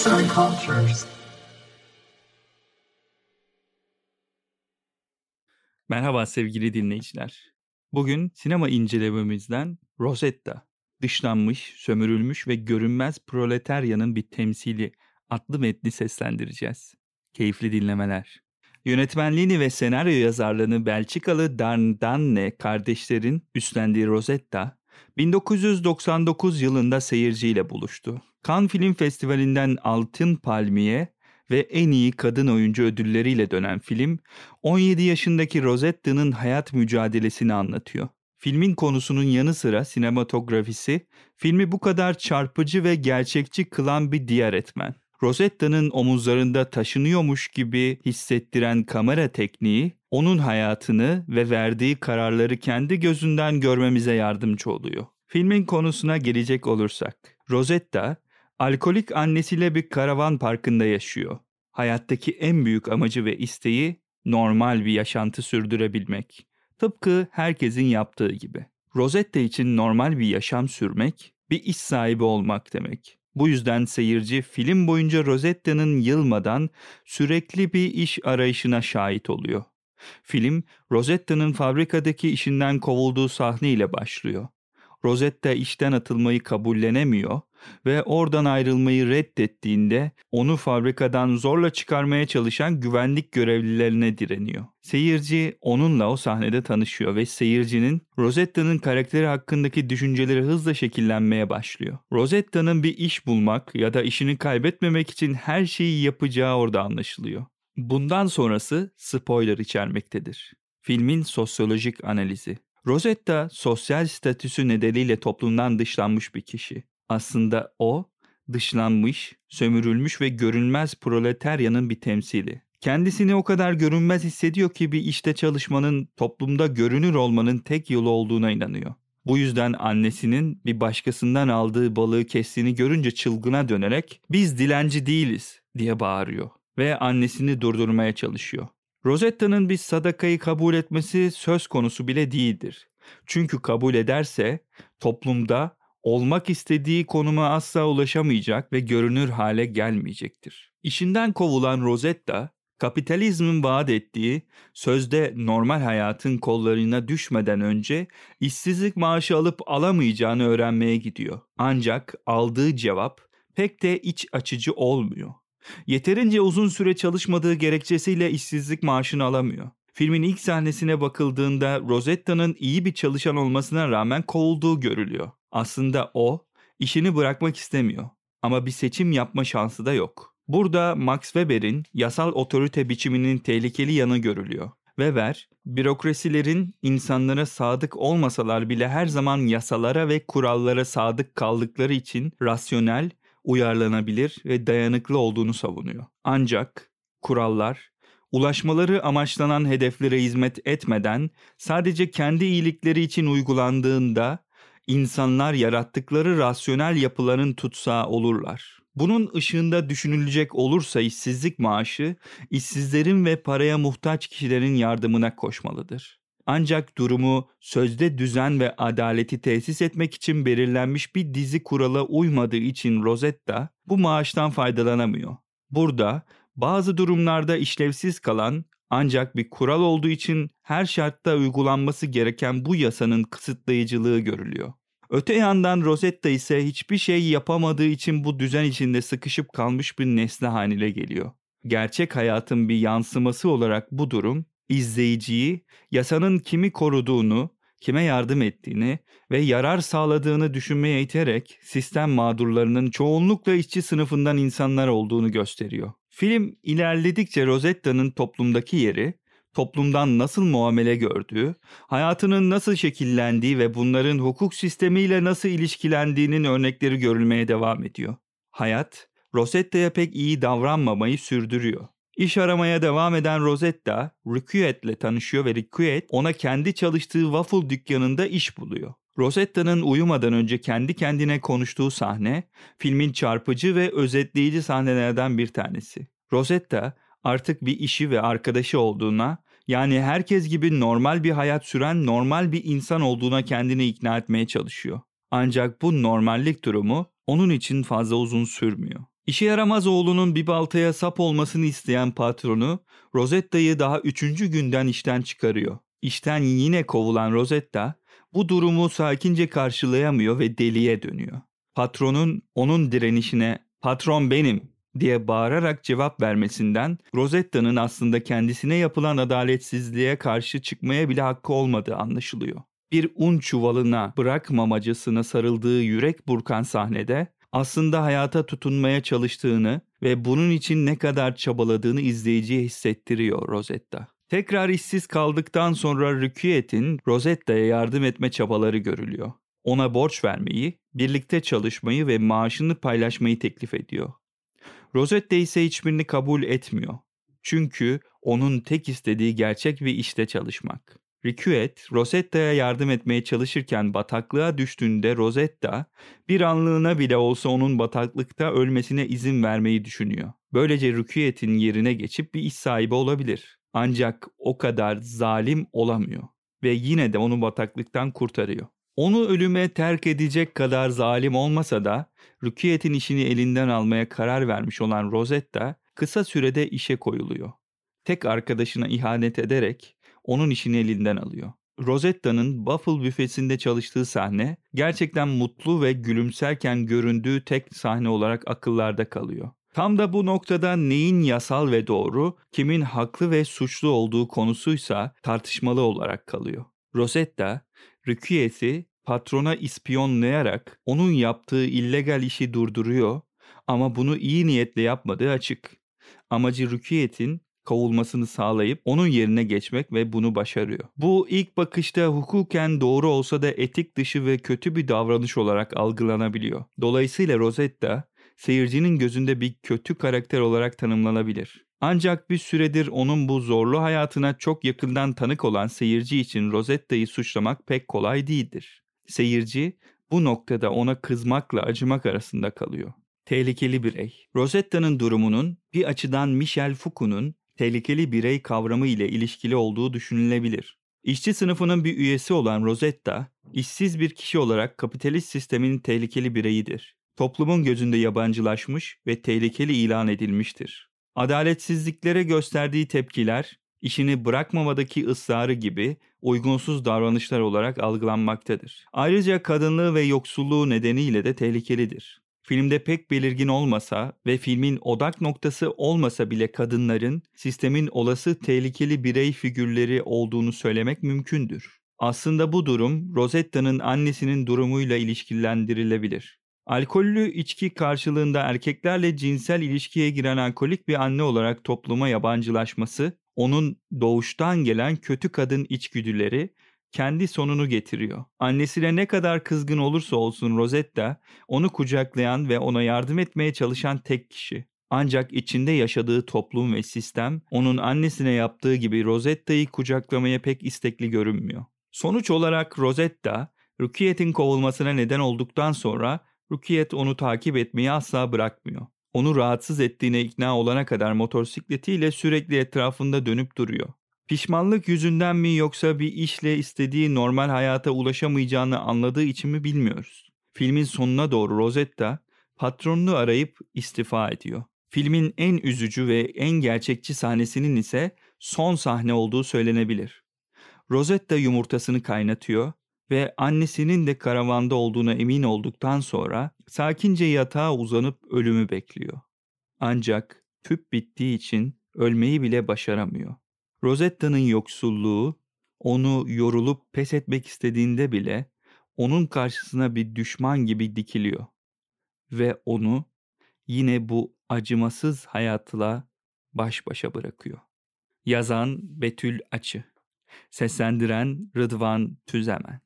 Arts and Cultures. Merhaba sevgili dinleyiciler. Bugün sinema incelememizden Rosetta, dışlanmış, sömürülmüş ve görünmez proletaryanın bir temsili adlı metni seslendireceğiz. Keyifli dinlemeler. Yönetmenliğini ve senaryo yazarlığını Belçikalı Dan Danne kardeşlerin üstlendiği Rosetta, 1999 yılında seyirciyle buluştu. Cannes Film Festivali'nden Altın Palmiye ve en iyi kadın oyuncu ödülleriyle dönen film, 17 yaşındaki Rosetta'nın hayat mücadelesini anlatıyor. Filmin konusunun yanı sıra sinematografisi, filmi bu kadar çarpıcı ve gerçekçi kılan bir diğer etmen. Rosetta'nın omuzlarında taşınıyormuş gibi hissettiren kamera tekniği, onun hayatını ve verdiği kararları kendi gözünden görmemize yardımcı oluyor. Filmin konusuna gelecek olursak, Rosetta, alkolik annesiyle bir karavan parkında yaşıyor. Hayattaki en büyük amacı ve isteği normal bir yaşantı sürdürebilmek. Tıpkı herkesin yaptığı gibi. Rosetta için normal bir yaşam sürmek, bir iş sahibi olmak demek. Bu yüzden seyirci film boyunca Rosetta'nın yılmadan sürekli bir iş arayışına şahit oluyor. Film, Rosetta'nın fabrikadaki işinden kovulduğu sahneyle başlıyor. Rosetta işten atılmayı kabullenemiyor ve oradan ayrılmayı reddettiğinde onu fabrikadan zorla çıkarmaya çalışan güvenlik görevlilerine direniyor. Seyirci onunla o sahnede tanışıyor ve seyircinin Rosetta'nın karakteri hakkındaki düşünceleri hızla şekillenmeye başlıyor. Rosetta'nın bir iş bulmak ya da işini kaybetmemek için her şeyi yapacağı orada anlaşılıyor. Bundan sonrası spoiler içermektedir. Filmin sosyolojik analizi. Rosetta sosyal statüsü nedeniyle toplumdan dışlanmış bir kişi. Aslında o dışlanmış, sömürülmüş ve görünmez proletaryanın bir temsili. Kendisini o kadar görünmez hissediyor ki bir işte çalışmanın, toplumda görünür olmanın tek yolu olduğuna inanıyor. Bu yüzden annesinin bir başkasından aldığı balığı kestiğini görünce çılgına dönerek "Biz dilenci değiliz." diye bağırıyor ve annesini durdurmaya çalışıyor. Rosetta'nın bir sadakayı kabul etmesi söz konusu bile değildir. Çünkü kabul ederse toplumda olmak istediği konuma asla ulaşamayacak ve görünür hale gelmeyecektir. İşinden kovulan Rosetta, kapitalizmin vaat ettiği sözde normal hayatın kollarına düşmeden önce işsizlik maaşı alıp alamayacağını öğrenmeye gidiyor. Ancak aldığı cevap pek de iç açıcı olmuyor. Yeterince uzun süre çalışmadığı gerekçesiyle işsizlik maaşını alamıyor. Filmin ilk sahnesine bakıldığında Rosetta'nın iyi bir çalışan olmasına rağmen kovulduğu görülüyor. Aslında o işini bırakmak istemiyor ama bir seçim yapma şansı da yok. Burada Max Weber'in yasal otorite biçiminin tehlikeli yanı görülüyor. Weber, bürokrasilerin insanlara sadık olmasalar bile her zaman yasalara ve kurallara sadık kaldıkları için rasyonel, uyarlanabilir ve dayanıklı olduğunu savunuyor. Ancak kurallar ulaşmaları amaçlanan hedeflere hizmet etmeden sadece kendi iyilikleri için uygulandığında insanlar yarattıkları rasyonel yapıların tutsağı olurlar. Bunun ışığında düşünülecek olursa işsizlik maaşı, işsizlerin ve paraya muhtaç kişilerin yardımına koşmalıdır. Ancak durumu sözde düzen ve adaleti tesis etmek için belirlenmiş bir dizi kurala uymadığı için Rosetta bu maaştan faydalanamıyor. Burada bazı durumlarda işlevsiz kalan ancak bir kural olduğu için her şartta uygulanması gereken bu yasanın kısıtlayıcılığı görülüyor. Öte yandan Rosetta ise hiçbir şey yapamadığı için bu düzen içinde sıkışıp kalmış bir nesne haline geliyor. Gerçek hayatın bir yansıması olarak bu durum izleyiciyi yasanın kimi koruduğunu, kime yardım ettiğini ve yarar sağladığını düşünmeye iterek sistem mağdurlarının çoğunlukla işçi sınıfından insanlar olduğunu gösteriyor. Film ilerledikçe Rosetta'nın toplumdaki yeri, toplumdan nasıl muamele gördüğü, hayatının nasıl şekillendiği ve bunların hukuk sistemiyle nasıl ilişkilendiğinin örnekleri görülmeye devam ediyor. Hayat, Rosetta'ya pek iyi davranmamayı sürdürüyor. İş aramaya devam eden Rosetta, Riquet'le tanışıyor ve Riquet ona kendi çalıştığı waffle dükkanında iş buluyor. Rosetta'nın uyumadan önce kendi kendine konuştuğu sahne, filmin çarpıcı ve özetleyici sahnelerden bir tanesi. Rosetta artık bir işi ve arkadaşı olduğuna, yani herkes gibi normal bir hayat süren normal bir insan olduğuna kendini ikna etmeye çalışıyor. Ancak bu normallik durumu onun için fazla uzun sürmüyor. İşe yaramaz oğlunun bir baltaya sap olmasını isteyen patronu Rosetta'yı daha üçüncü günden işten çıkarıyor. İşten yine kovulan Rosetta bu durumu sakince karşılayamıyor ve deliye dönüyor. Patronun onun direnişine patron benim diye bağırarak cevap vermesinden Rosetta'nın aslında kendisine yapılan adaletsizliğe karşı çıkmaya bile hakkı olmadığı anlaşılıyor. Bir un çuvalına bırakmamacısına sarıldığı yürek burkan sahnede aslında hayata tutunmaya çalıştığını ve bunun için ne kadar çabaladığını izleyiciye hissettiriyor Rosetta. Tekrar işsiz kaldıktan sonra Rüküyet'in Rosetta'ya yardım etme çabaları görülüyor. Ona borç vermeyi, birlikte çalışmayı ve maaşını paylaşmayı teklif ediyor. Rosetta ise hiçbirini kabul etmiyor. Çünkü onun tek istediği gerçek bir işte çalışmak. Ricuet, Rosetta'ya yardım etmeye çalışırken bataklığa düştüğünde Rosetta, bir anlığına bile olsa onun bataklıkta ölmesine izin vermeyi düşünüyor. Böylece Ricuet'in yerine geçip bir iş sahibi olabilir. Ancak o kadar zalim olamıyor ve yine de onu bataklıktan kurtarıyor. Onu ölüme terk edecek kadar zalim olmasa da Rukiet'in işini elinden almaya karar vermiş olan Rosetta kısa sürede işe koyuluyor. Tek arkadaşına ihanet ederek onun işini elinden alıyor. Rosetta'nın Buffalo büfesinde çalıştığı sahne gerçekten mutlu ve gülümserken göründüğü tek sahne olarak akıllarda kalıyor. Tam da bu noktada neyin yasal ve doğru, kimin haklı ve suçlu olduğu konusuysa tartışmalı olarak kalıyor. Rosetta, Rükiyet'i patrona ispiyonlayarak onun yaptığı illegal işi durduruyor ama bunu iyi niyetle yapmadığı açık. Amacı Rükiyet'in kovulmasını sağlayıp onun yerine geçmek ve bunu başarıyor. Bu ilk bakışta hukuken doğru olsa da etik dışı ve kötü bir davranış olarak algılanabiliyor. Dolayısıyla Rosetta seyircinin gözünde bir kötü karakter olarak tanımlanabilir. Ancak bir süredir onun bu zorlu hayatına çok yakından tanık olan seyirci için Rosetta'yı suçlamak pek kolay değildir. Seyirci bu noktada ona kızmakla acımak arasında kalıyor. Tehlikeli birey. Rosetta'nın durumunun bir açıdan Michel Foucault'un tehlikeli birey kavramı ile ilişkili olduğu düşünülebilir. İşçi sınıfının bir üyesi olan Rosetta, işsiz bir kişi olarak kapitalist sistemin tehlikeli bireyidir. Toplumun gözünde yabancılaşmış ve tehlikeli ilan edilmiştir. Adaletsizliklere gösterdiği tepkiler, işini bırakmamadaki ısrarı gibi uygunsuz davranışlar olarak algılanmaktadır. Ayrıca kadınlığı ve yoksulluğu nedeniyle de tehlikelidir. Filmde pek belirgin olmasa ve filmin odak noktası olmasa bile kadınların sistemin olası tehlikeli birey figürleri olduğunu söylemek mümkündür. Aslında bu durum Rosetta'nın annesinin durumuyla ilişkilendirilebilir. Alkollü içki karşılığında erkeklerle cinsel ilişkiye giren alkolik bir anne olarak topluma yabancılaşması, onun doğuştan gelen kötü kadın içgüdüleri kendi sonunu getiriyor. Annesine ne kadar kızgın olursa olsun Rosetta, onu kucaklayan ve ona yardım etmeye çalışan tek kişi. Ancak içinde yaşadığı toplum ve sistem onun annesine yaptığı gibi Rosetta'yı kucaklamaya pek istekli görünmüyor. Sonuç olarak Rosetta, Rukiet'in kovulmasına neden olduktan sonra Rukiyet onu takip etmeyi asla bırakmıyor. Onu rahatsız ettiğine ikna olana kadar motosikletiyle sürekli etrafında dönüp duruyor. Pişmanlık yüzünden mi yoksa bir işle istediği normal hayata ulaşamayacağını anladığı için mi bilmiyoruz. Filmin sonuna doğru Rosetta patronunu arayıp istifa ediyor. Filmin en üzücü ve en gerçekçi sahnesinin ise son sahne olduğu söylenebilir. Rosetta yumurtasını kaynatıyor ve annesinin de karavanda olduğuna emin olduktan sonra sakince yatağa uzanıp ölümü bekliyor. Ancak tüp bittiği için ölmeyi bile başaramıyor. Rosetta'nın yoksulluğu onu yorulup pes etmek istediğinde bile onun karşısına bir düşman gibi dikiliyor ve onu yine bu acımasız hayatla baş başa bırakıyor. Yazan Betül Açı Seslendiren Rıdvan Tüzemen